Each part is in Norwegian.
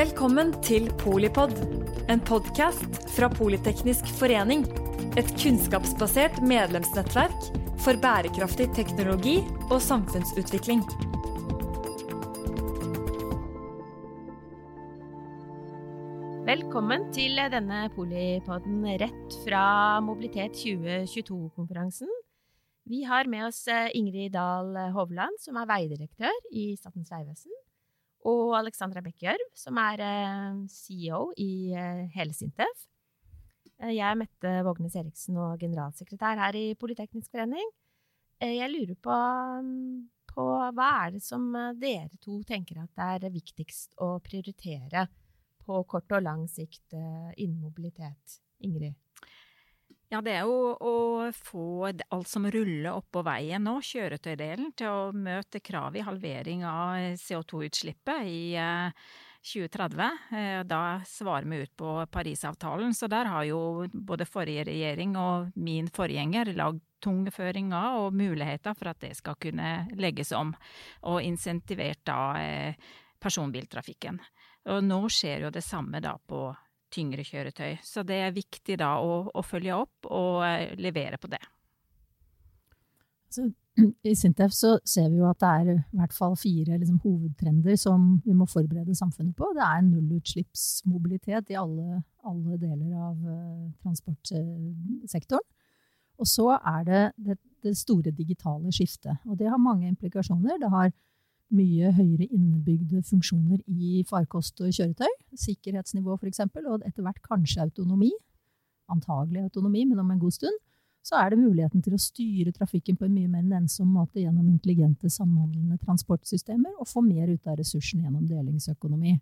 Velkommen til Polipod, en podkast fra Politeknisk forening. Et kunnskapsbasert medlemsnettverk for bærekraftig teknologi og samfunnsutvikling. Velkommen til denne Polipoden rett fra Mobilitet 2022-konferansen. Vi har med oss eh, Ingrid Dahl Hovland, som er veidirektør i Statens vegvesen. Og Alexandra Bekkjørv, som er eh, CEO i eh, hele Sintef. Jeg er Mette Vågnes Eriksen og generalsekretær her i Politeknisk forening. Jeg lurer på, mm, på hva er det som dere to tenker at det er viktigst å prioritere på kort og lang sikt innen mobilitet? Ingrid? Ja, det er jo å få alt som ruller oppå veien nå, kjøretøydelen, til å møte kravet i halvering av CO2-utslippet i 2030. Eh, eh, da svarer vi ut på Parisavtalen. Så der har jo både forrige regjering og min forgjenger lagd tungeføringer og muligheter for at det skal kunne legges om, og insentivert da eh, personbiltrafikken. Og nå skjer jo det samme da på tyngre kjøretøy. Så det er viktig da å, å følge opp og eh, levere på det. Så, I Sintef så ser vi jo at det er i hvert fall fire liksom, hovedtrender som vi må forberede samfunnet på. Det er nullutslippsmobilitet i alle, alle deler av uh, transportsektoren. Og så er det, det det store digitale skiftet. Og det har mange implikasjoner. Det har mye høyere innebygde funksjoner i farkost og kjøretøy. Sikkerhetsnivå f.eks., og etter hvert kanskje autonomi. Antagelig autonomi, men om en god stund. Så er det muligheten til å styre trafikken på en mye mer nennsom måte gjennom intelligente, samhandlende transportsystemer, og få mer ut av ressursene gjennom delingsøkonomi.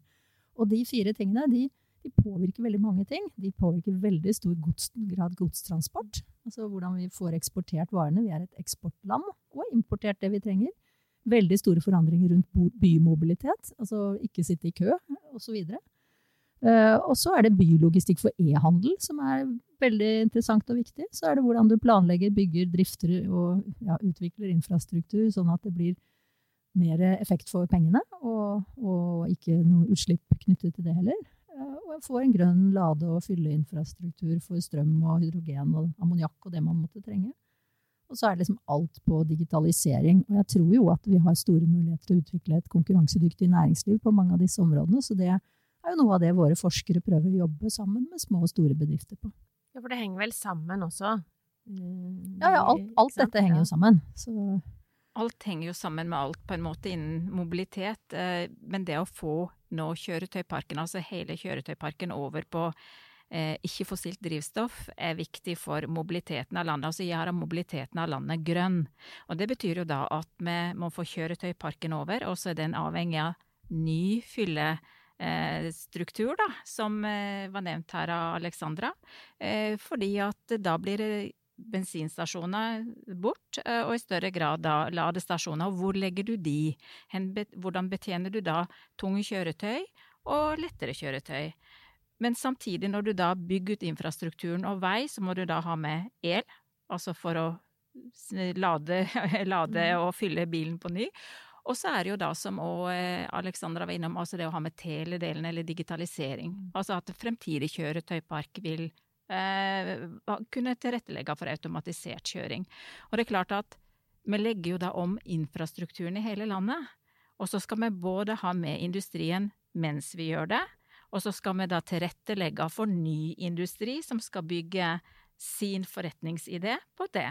Og de fire tingene de, de påvirker veldig mange ting. De påvirker veldig stor gods, grad godstransport. Altså hvordan vi får eksportert varene. Vi er et eksportland, og har importert det vi trenger veldig store forandringer rundt bymobilitet, altså ikke sitte i kø osv. Uh, og så er det bylogistikk for e-handel, som er veldig interessant og viktig. Så er det hvordan du planlegger, bygger, drifter og ja, utvikler infrastruktur, sånn at det blir mer effekt for pengene, og, og ikke noe utslipp knyttet til det heller. Uh, og få en grønn lade- og fylleinfrastruktur for strøm og hydrogen og ammoniakk og det man måtte trenge. Og så er det liksom alt på digitalisering. Og jeg tror jo at vi har store muligheter til å utvikle et konkurransedyktig næringsliv på mange av disse områdene. Så det er jo noe av det våre forskere prøver å jobbe sammen med små og store bedrifter på. Ja, for det henger vel sammen også? Mm, ja, ja, alt, alt dette henger jo sammen. Så alt henger jo sammen med alt på en måte innen mobilitet. Eh, men det å få nå kjøretøyparken, altså hele kjøretøyparken over på ikke-fossilt drivstoff er viktig for mobiliteten av landet. Altså gjøre mobiliteten av landet grønn. Og det betyr jo da at vi må få kjøretøyparken over, og så er den avhengig av ny fyllestruktur, da, som eh, var nevnt her av Alexandra. Eh, fordi at da blir det bensinstasjoner bort, eh, og i større grad da ladestasjoner. Hvor legger du de? Hvordan betjener du da tunge kjøretøy og lettere kjøretøy? Men samtidig, når du da bygger ut infrastrukturen og vei, så må du da ha med el, altså for å lade, lade mm. og fylle bilen på ny. Og så er det jo da, som òg eh, Alexandra var innom, altså det å ha med teledelen eller digitalisering. Mm. Altså at fremtidig kjøretøypark vil eh, kunne tilrettelegge for automatisert kjøring. Og det er klart at vi legger jo da om infrastrukturen i hele landet. Og så skal vi både ha med industrien mens vi gjør det, og så skal vi da tilrettelegge for ny industri som skal bygge sin forretningsidé på det.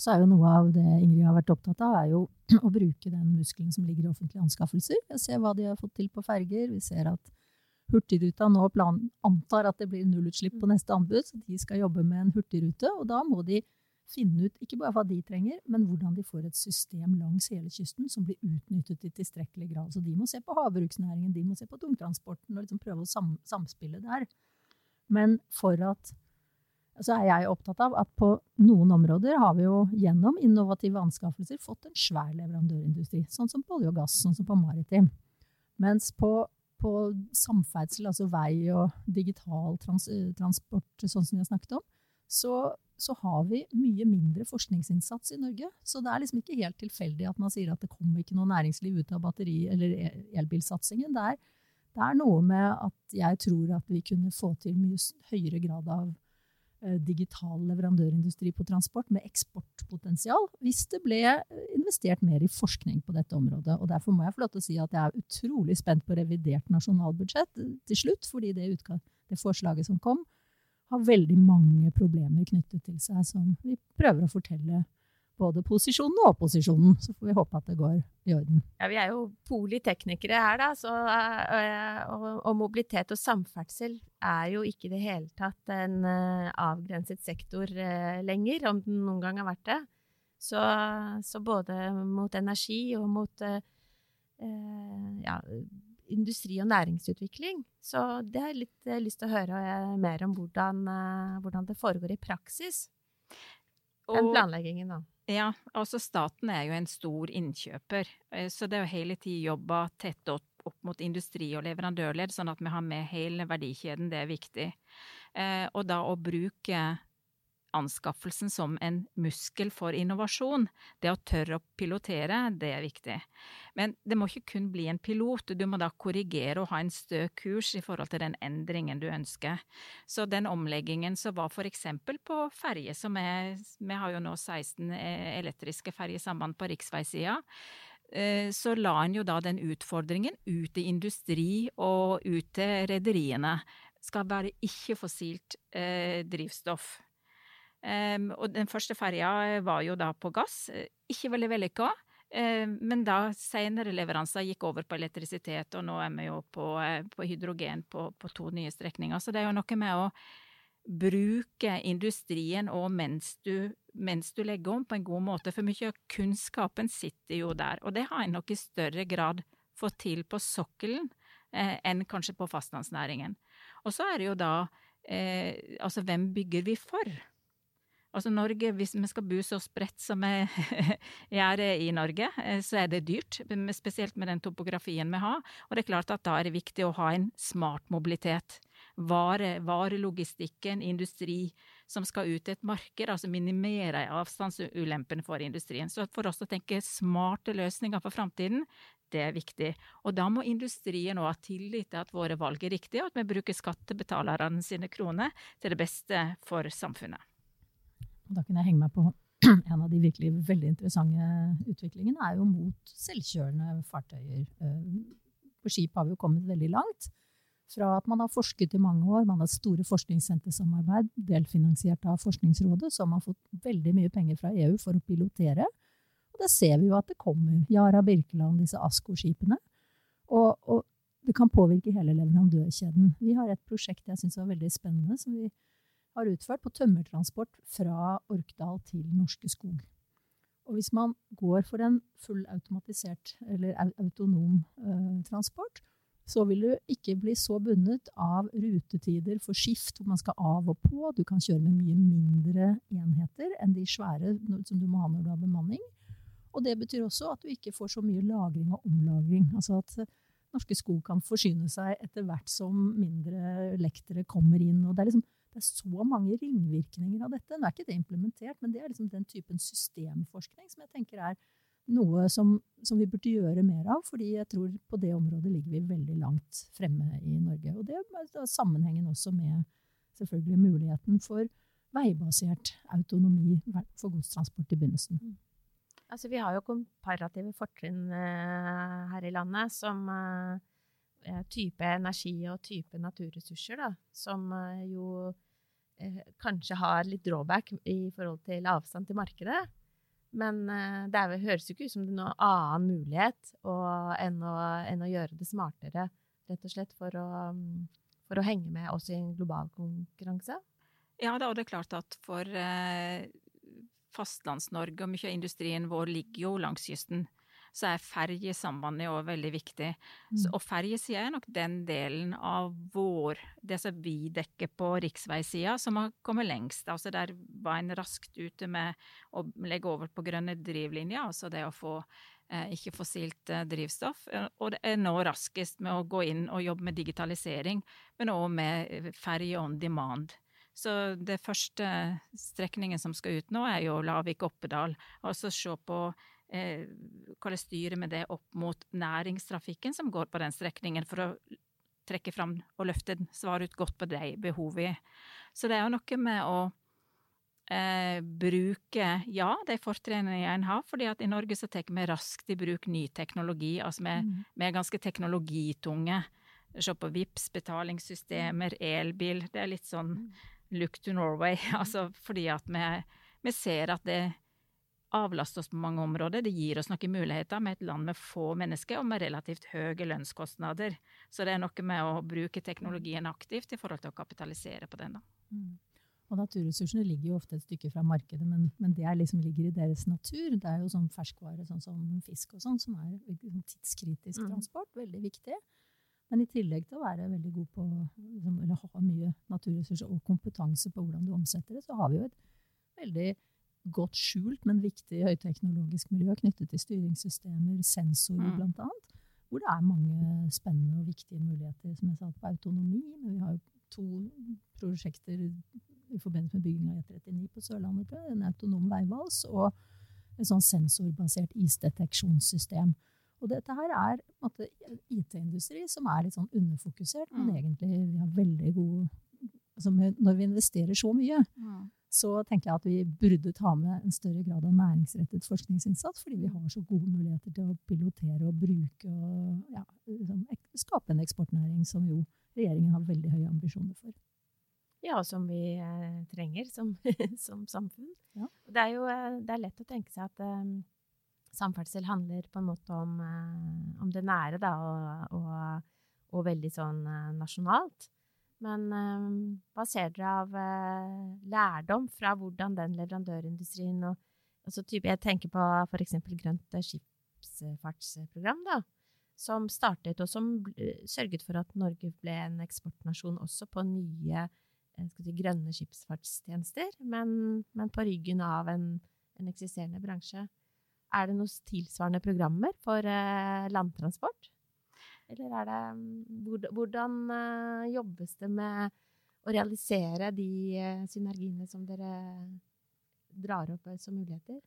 Så er jo noe av det Ingrid har vært opptatt av, er jo å bruke den muskelen som ligger i offentlige anskaffelser. Vi ser hva de har fått til på ferger. Vi ser at Hurtigruta nå plan, antar at det blir nullutslipp på neste anbud, så de skal jobbe med en hurtigrute. Og da må de finne ut ikke bare hva de trenger, men hvordan de får et system langs hele kysten som blir utnyttet i tilstrekkelig grad. Så de må se på havbruksnæringen, de må se på tungtransporten og liksom prøve å sam samspille der. Men for at så er jeg opptatt av at på noen områder har vi jo gjennom innovative anskaffelser fått en svær leverandørindustri. Sånn som på olje og gass, sånn som på maritim. Mens på, på samferdsel, altså vei og digital trans transport, sånn som vi har snakket om, så så har vi mye mindre forskningsinnsats i Norge. Så det er liksom ikke helt tilfeldig at man sier at det kommer ikke noe næringsliv ut av batteri- eller e- elbilsatsingen. Det er, Det er noe med at jeg tror at vi kunne få til mye høyere grad av eh, digital leverandørindustri på transport med eksportpotensial hvis det ble eh, investert mer i forskning på dette området. Og Derfor må jeg få lov til å si at jeg er utrolig spent på revidert nasjonalbudsjett til slutt, fordi det, det forslaget som kom, har veldig mange problemer knyttet til seg som vi prøver å fortelle både posisjonen og opposisjonen. Så får vi håpe at det går i orden. Ja, Vi er jo politeknikere her, da. Så, øh, og, og, mobilitet og samferdsel er jo ikke i det hele tatt en uh, avgrenset sektor uh, lenger, om den noen gang har vært det. Så, så både mot energi og mot ja, industri og næringsutvikling. Så det har jeg litt lyst til å høre mer om hvordan, hvordan det foregår i praksis. Den planleggingen, da. Ja, altså staten er jo en stor innkjøper, eh, så det å hele tiden jobbe tett opp, opp mot industri og leverandørledd, sånn at vi har med hele verdikjeden, det er viktig. Eh, og da å bruke anskaffelsen som en muskel for innovasjon. Det å tørre å pilotere, det er viktig. Men det må ikke kun bli en pilot, du må da korrigere og ha en stø kurs i forhold til den endringen du ønsker. Så den omleggingen som var for eksempel på ferje, som er Vi har jo nå 16 eh, elektriske ferjesamband på riksveisida eh, så la en jo da den utfordringen ut i industri og ut til rederiene. Skal være ikke-fossilt eh, drivstoff. Um, og den første ferja var jo da på gass. Ikke veldig vellykka. Um, men da senere leveranser gikk over på elektrisitet, og nå er vi jo på, uh, på hydrogen på, på, to nye strekninger. Så det er jo noe med å bruke industrien og mens du, mens du legger om på en god måte. For mye av kunnskapen sitter jo der. Og det har en nok i større grad fått til på sokkelen eh, enn kanskje på fastlandsnæringen. Og så er det jo da eh, Altså, hvem bygger vi for? Altså Norge, Hvis vi skal bo så spredt som vi gjør i Norge, eh, så er det dyrt. Spesielt med den topografien vi har. Og det er klart at da er det viktig å ha en smart mobilitet. Vare, varelogistikken, industri som skal ut til et marked, altså minimere avstandsulempene for industrien. Så for oss å tenke smarte løsninger for framtiden, det er viktig. Og da må industrien òg ha tillit til at våre valg er riktige, og at vi bruker skattebetalerne sine kroner til det beste for samfunnet. Da kunne jeg henge meg på en av de virkelig veldig interessante utviklingene, er jo mot selvkjørende fartøyer. Eh, på skip har vi jo kommet veldig langt. Fra at man har forsket i mange år, man har store forskningssentersamarbeid, delfinansiert av Forskningsrådet, som har fått veldig mye penger fra EU for å pilotere. Og det ser vi jo at det kommer. Yara Birkeland, disse ASKO-skipene. Og, og, det kan påvirke hele leverandørkjeden. Vi har et prosjekt jeg syns var veldig spennende, som vi har utført på tømmertransport fra Orkdal til Norske Skog. Og hvis man går for en full automatisert eller autonom eh, transport, så vil du ikke bli så bundet av rutetider for skift hvor man skal av og på. Du kan kjøre med mye mindre enheter enn de svære som du må ha når du har bemanning. Og det betyr også at du ikke får så mye lagring og omlagring. Altså at Norske Skog kan forsyne seg etter hvert som mindre lektere kommer inn. og det er liksom det er så mange ringvirkninger av dette. Nå er ikke det implementert, men det er liksom den typen systemforskning som jeg tenker er noe som, som, vi burde gjøre mer av. fordi jeg tror på det området ligger vi veldig langt fremme i Norge. Og det er sammenhengen også med selvfølgelig muligheten for veibasert autonomi for godstransport i begynnelsen. Mm. Altså, vi har jo komparative fortrinn uh, her i landet som uh, type energi og type naturressurser, da, som eh, jo eh, kanskje har litt drawback i forhold til avstand til markedet. Men eh, det er, høres jo ikke ut som det er noen annen mulighet og, enn, å, enn, å, gjøre det smartere, rett og slett, for å, for å henge med også i en global konkurranse. Ja, da, og det er klart at for eh, Fastlands-Norge og mye av industrien vår ligger jo langs kysten så er ferjesambandet òg veldig viktig. Mm. Så, og ferjesida er nok den delen av vår, det som vi dekker på riksveisida, som har kommet lengst. Altså der var en raskt ute med å legge over på grønne drivlinjer, altså det å få eh, ikke-fossilt eh, drivstoff. Og det er nå raskest med å gå inn og jobbe med digitalisering, men òg med ferje on demand. Så det første strekningen som skal ut nå, er jo Lavik-Oppedal. Og så se på eh, hvordan styre med det opp mot næringstrafikken som går på den strekningen, for å trekke fram og løfte, svare ut godt på de behovene. Så det er jo noe med å eh, bruke, ja, de fortrinnene en har, fordi at i Norge så tar vi raskt i bruk ny teknologi. Altså vi, mm. vi er ganske teknologitunge. Se på VIPS, betalingssystemer, elbil. Det er litt sånn mm. look to Norway. Altså fordi at vi, vi ser at det avlaster oss på mange områder. Det gir oss noen muligheter med et land med få mennesker og med relativt høye lønnskostnader. Så det er noe med å bruke teknologien aktivt i forhold til å kapitalisere på den. Mm. Og naturressursene ligger jo ofte et stykke fra markedet, men, men det liksom ligger i deres natur. Det er jo sånn ferskvare sånn som fisk og sånn, som er tidskritisk tidskritisk mm. transport. Veldig viktig. Men i tillegg til å være veldig god på, liksom, eller ha mye naturressurser og kompetanse på hvordan du omsetter det, så har vi jo et veldig godt skjult, men viktig høyteknologisk miljø knyttet til styringssystemer, sensorer mm. bl.a. Hvor det er mange spennende og viktige muligheter, som jeg sa, på autonomi. Men vi har jo to prosjekter i forbindelse med bygging av E39 på Sørlandet. En autonom veivals og et sånn sensorbasert isdeteksjonssystem. Og dette her er IT-industri som er litt sånn underfokusert, men mm. egentlig vi har veldig god altså Når vi investerer så mye, mm. Så tenker jeg at vi burde ta med en større grad av næringsrettet forskningsinnsats, fordi vi har så gode muligheter til å pilotere og bruke og ja, liksom, skape en eksportnæring som jo regjeringen har veldig høye ambisjoner for. Ja, som vi eh, trenger som, som samfunn. Ja. Det er jo eh, det er lett å tenke seg at eh, samferdsel handler på en måte om, uh, om det nære, da, og, og, og veldig sånn uh, nasjonalt. Men um, hva ser dere av uh, lærdom fra hvordan den leverandørindustrien og altså type, Jeg tenker på f.eks. Grønt skipsfartsprogram, da som startet, og som sørget for at Norge ble en eksportnasjon også på nye Eh, si, grønne skipsfartstjenester, men, men, på ryggen av en, en, eksisterende bransje. Er det noen tilsvarende programmer for eh, landtransport? Eller er det Hvordan eh, jobbes det med å realisere de eh, synergiene som dere drar opp som muligheter?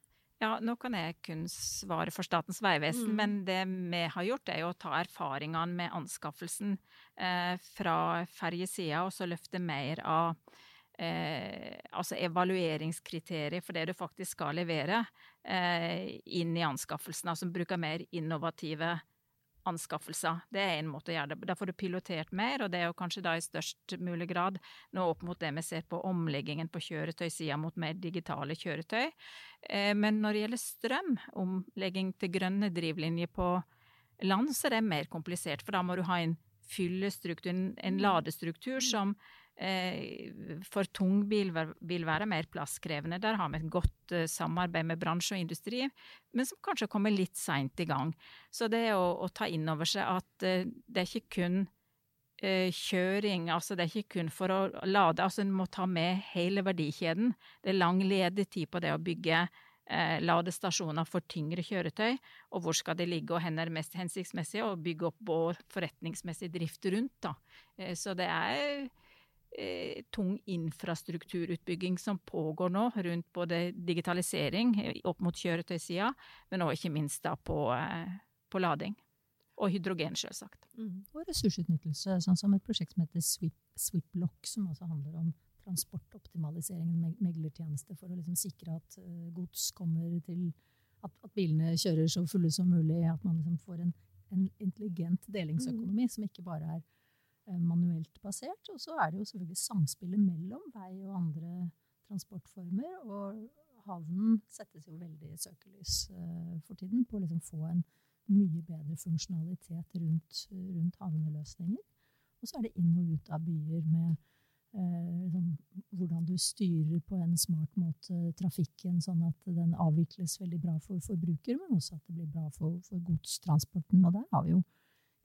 Ja, nå kan jeg kun svare for Statens vegvesen, mm. men det vi har gjort, er jo å ta erfaringene med anskaffelsen eh, fra ferjesida, og så løfte mer av eh, altså evalueringskriterier for det du faktisk skal levere, eh, inn i anskaffelsen. Altså bruke mer innovative anskaffelser. Det er en måte å gjøre det Da får du pilotert mer, og det er jo kanskje da i størst mulig grad nå opp mot det vi ser på omleggingen på kjøretøysida mot mer digitale kjøretøy. Eh, men når det gjelder strøm, omlegging til grønne drivlinjer på land, så er det mer komplisert. For da må du ha en fyllestruktur, en ladestruktur som for tung bil vil være mer plasskrevende. Der har vi et godt eh, samarbeid med bransje og industri, men som kanskje kommer litt seint i gang. Så det å, å ta inn over seg at eh, det er ikke kun kjøring, altså det er ikke kun for å lade, altså en må ta med hele verdikjeden. Det er lang ledetid på det å bygge eh, ladestasjoner for tyngre kjøretøy, og hvor skal de ligge, og hvor er mest hensiktsmessig og bygge opp vår forretningsmessig drift rundt. Da. Eh, så det er eh, tung infrastrukturutbygging som pågår nå, rundt både digitalisering eh, opp mot kjøretøysida, men òg ikke minst da på, eh, på lading. Og hydrogen, selvsagt. Mm. Og ressursutnyttelse, sånn som et prosjekt som heter Swip, Swiplock, som altså handler om transportoptimaliseringen, meglertjeneste for å liksom sikre at uh, gods kommer til at, at, bilene kjører så fulle som mulig, at man liksom får en, en intelligent delingsøkonomi mm. som ikke bare er manuelt basert. Og så er det jo selvfølgelig samspillet mellom vei og andre transportformer. Og havnen settes jo veldig i søkelys uh, for tiden på å liksom få en mye bedre funksjonalitet rundt, rundt havneløsninger. Og så er det inn og ut av byer med eh, liksom, hvordan du styrer på en smart måte trafikken, sånn at den avvikles veldig bra for forbruker, men også at det blir bra for, for godstransporten. Og der har vi jo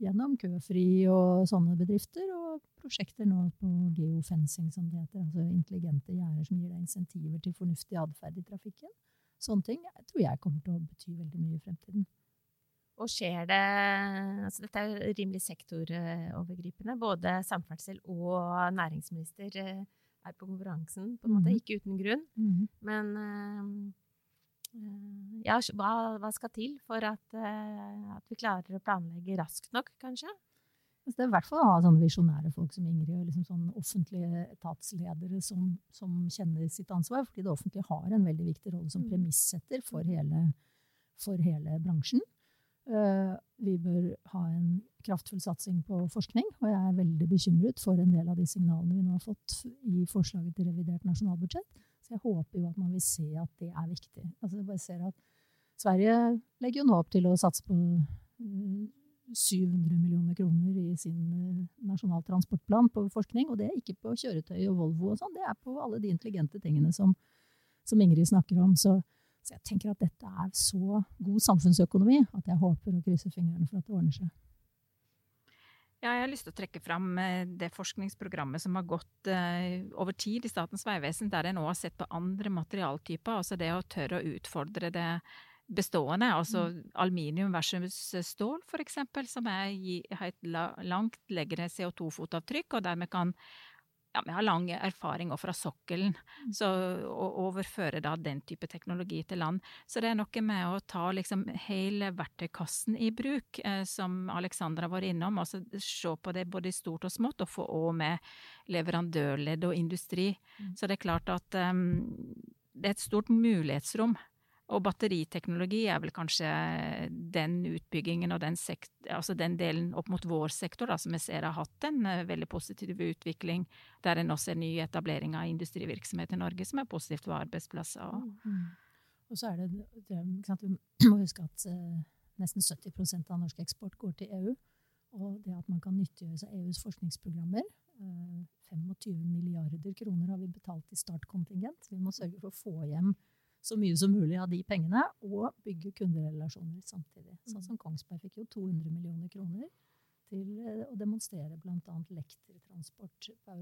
gjennom Køfri og sånne bedrifter, og prosjekter nå på geofencing, som det heter. Altså intelligente gjerder som gir deg insentiver til fornuftig atferd i trafikken. Sånne ting jeg tror jeg kommer til å bety veldig mye i fremtiden. Og skjer det altså Dette er rimelig sektorovergripende. Både samferdsel og næringsminister eh, er på konferansen, på en måte. Mm. Ikke uten grunn. Mm. Men uh, Eh, ja, hva, hva, skal til for at, eh, at, vi klarer å planlegge raskt nok, kanskje? det er i hvert fall å ha sånne visjonære folk som Ingrid, og liksom sånne offentlige etatsledere som, som, kjenner sitt ansvar. Fordi det offentlige har en veldig viktig rolle som mm. premissetter for hele, for hele bransjen. Uh, vi bør ha en kraftfull satsing på forskning, og jeg er veldig bekymret for en del av de signalene vi nå har fått i forslaget til revidert nasjonalbudsjett. Så jeg håper jo at man vil se at det er viktig. Altså, jeg bare ser at Sverige legger jo nå opp til å satse på 700 millioner kroner i sin eh, nasjonal transportplan på forskning. Og det er ikke på kjøretøy og Volvo og sånn, det er på alle de intelligente tingene som, som Ingrid snakker om. Så, så, jeg tenker at dette er så god samfunnsøkonomi at jeg håper og krysser fingrene for at det ordner seg. Ja, jeg har lyst til å trekke fram eh, det forskningsprogrammet som har gått uh, over tid i Statens vegvesen, der en nå har sett på andre materialtyper. Altså det å tørre å utfordre det bestående, altså mm. aluminium versus stål f.eks., som er, har et langt lengre CO2-fotavtrykk, og dermed kan ja, vi har lang erfaring fra sokkelen, mm. så å overføre da den type teknologi til land. Så det er noe med å ta liksom hele verktøykassen i bruk, eh, som Alexandra var innom. Altså se på det både i stort og smått, og få òg med leverandørledd og industri. Mm. Så det er klart at um, det er et stort mulighetsrom og batteriteknologi er vel kanskje den utbyggingen og den, sekt, altså den delen opp mot vår sektor da, som vi ser har hatt en uh, veldig positiv utvikling, der en også ser ny etablering av industrivirksomhet i Norge, som er positivt for arbeidsplasser. Mm. og så er det, det Vi må huske at uh, nesten 70% av norsk eksport går til EU. Og det at man kan nyttiggjøre seg EUs forskningsprogrammer. Uh, eh, 25 milliarder kroner har vi betalt i startkontingent. Vi må sørge for å få hjem så mye som mulig av de pengene, og bygge kunderelasjoner samtidig. Sånn som Kongsberg fikk jo 200 millioner kroner til eh, å demonstrere bl.a. lektertransport på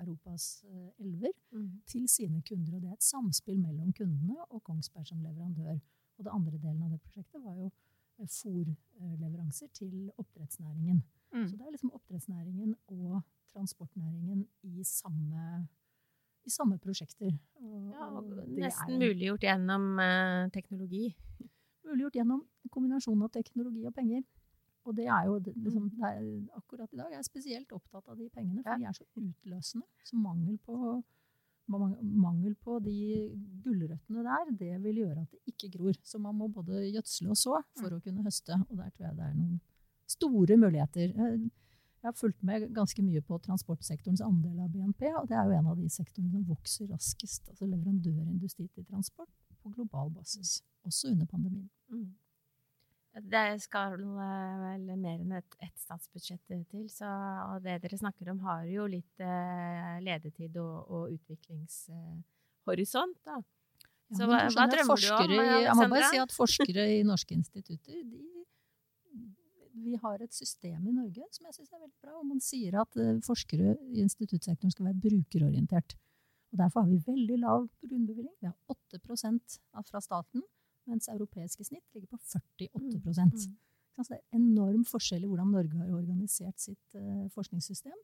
Europas eh, elver mm. til sine kunder. Og det er et samspill mellom kundene og Kongsberg som leverandør. Og det andre delen av det prosjektet var jo eh, fòrleveranser til oppdrettsnæringen. Mm. Så det er liksom oppdrettsnæringen og transportnæringen i samme i samme prosjekter. Ja, nesten muliggjort gjennom eh, teknologi. Muliggjort gjennom en kombinasjon av teknologi og penger. Og det er jo liksom, mm. det er, akkurat i dag jeg er spesielt opptatt av de pengene, for ja. de er så utløsende. Så mangel på, mangel på de gulrøttene der, det vil gjøre at det ikke gror. Så man må både gjødsle og så for mm. å kunne høste. Og der tror jeg det er noen store muligheter. Jeg har fulgt med ganske mye på transportsektorens andel av BNP, og det er jo en av de sektorene som vokser raskest. Altså leverandørindustri til transport på global basis, også under pandemien. Mm. Det skal vel mer enn et, et statsbudsjett til, så det dere snakker om, har jo litt eh, ledetid og, og utviklingshorisont. da. Ja, så hva, hva drømmer du om? Jeg må bare si at forskere i norske institutter de vi har et system i Norge som jeg syns er veldig bra. og Man sier at uh, forskere i instituttsektoren skal være brukerorientert. Og Derfor har vi veldig lav grunnbevilgning. Vi har 8% fra staten, mens europeiske snitt ligger på 48 mm. mm. Så det er enorm forskjell i hvordan Norge har organisert sitt uh, forskningssystem.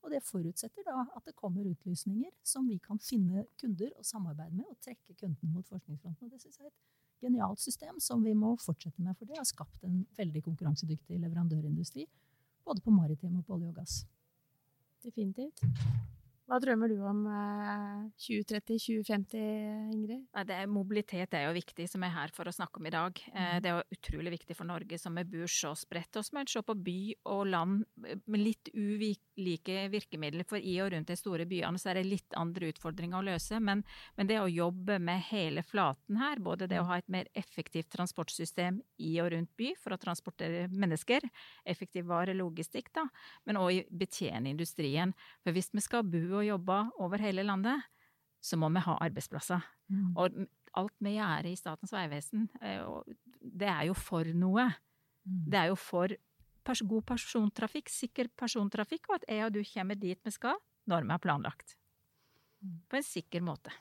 Og det forutsetter da at det kommer utlysninger som vi kan finne kunder og samarbeide med, og trekke kundene mot forskningsfronten. Og det synes jeg er et genialt system som vi må fortsette med, for det har skapt en veldig konkurransedyktig leverandørindustri. Både på maritim og på olje og gass. Definitivt. Hva drømmer du om 2030-2050, eh, Ingrid? Det er, mobilitet er jo viktig, som er her for å snakke om i dag. Eh, mm. Det er jo utrolig viktig for Norge som vi bor så spredt, og som er se på by og land med litt ulike virkemidler. For i og rundt de store byene så er det litt andre utfordringer å løse. Men, men det å jobbe med hele flaten her, både det å ha et mer effektivt transportsystem i og rundt by for å transportere mennesker, effektiv varelogistikk, da, men òg betjene industrien. For hvis vi skal bo og jobber over hele landet, så må vi ha arbeidsplasser. Mm. Og alt vi gjør i Statens vegvesen, eh, det er jo for noe. Mm. Det er jo for pers god persontrafikk, sikker persontrafikk, og at jeg og du kommer dit vi skal når vi har planlagt. Mm. På en sikker måte.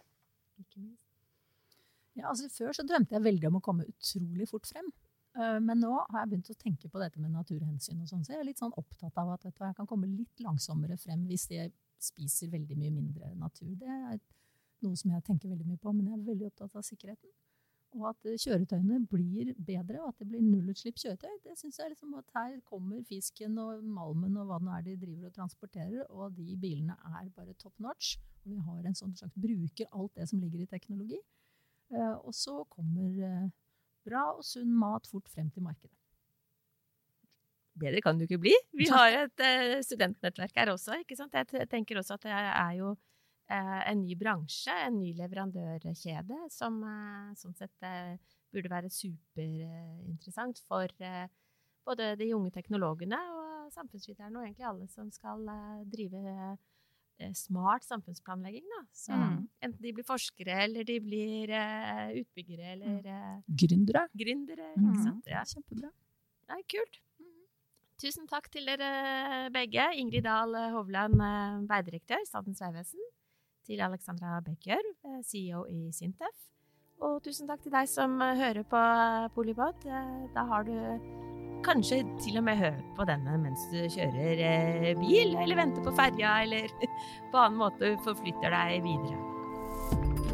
Ja, altså Før så drømte jeg veldig om å komme utrolig fort frem. Eh, men nå har jeg begynt å tenke på dette med naturhensyn. og sånn, så jeg er litt sånn opptatt av at jeg kan komme litt langsommere frem hvis jeg spiser veldig mye mindre natur. Det er noe som jeg tenker veldig mye på, men jeg er veldig opptatt av sikkerheten. Og at kjøretøyene blir bedre, og at det blir nullutslipp kjøretøy. Det syns jeg liksom at her kommer fisken og malmen og hva det er de driver og transporterer, og de bilene er bare top notch. Vi har en sånn slags bruker alt det som ligger i teknologi. Eh, og så kommer eh, bra og sunn mat fort frem til markedet. Bedre kan det jo ikke bli. Vi har et uh, studentnettverk her også. ikke sant? Jeg tenker også at det er jo uh, en ny bransje, en ny leverandørkjede, som uh, sånn sett burde være superinteressant for både de unge teknologene og samfunnsviterne, og egentlig alle som skal drive smart samfunnsplanlegging. Da. Så mm. Enten de blir forskere, eller de blir utbyggere, eller Gründere. Gründere, ikke mm. Ja. Kjempebra. Nei, kult. Tusen takk til dere begge. Ingrid Dahl Hovland, veidirektør i Statens vegvesen. Til Alexandra Bekker, eh, CEO i Sintef. Og tusen takk til deg som eh, hører på Polipod. Da har du kanskje til og med hørt på denne mens du kjører bil, eller venter på ferja, eller på annen måte forflytter deg videre.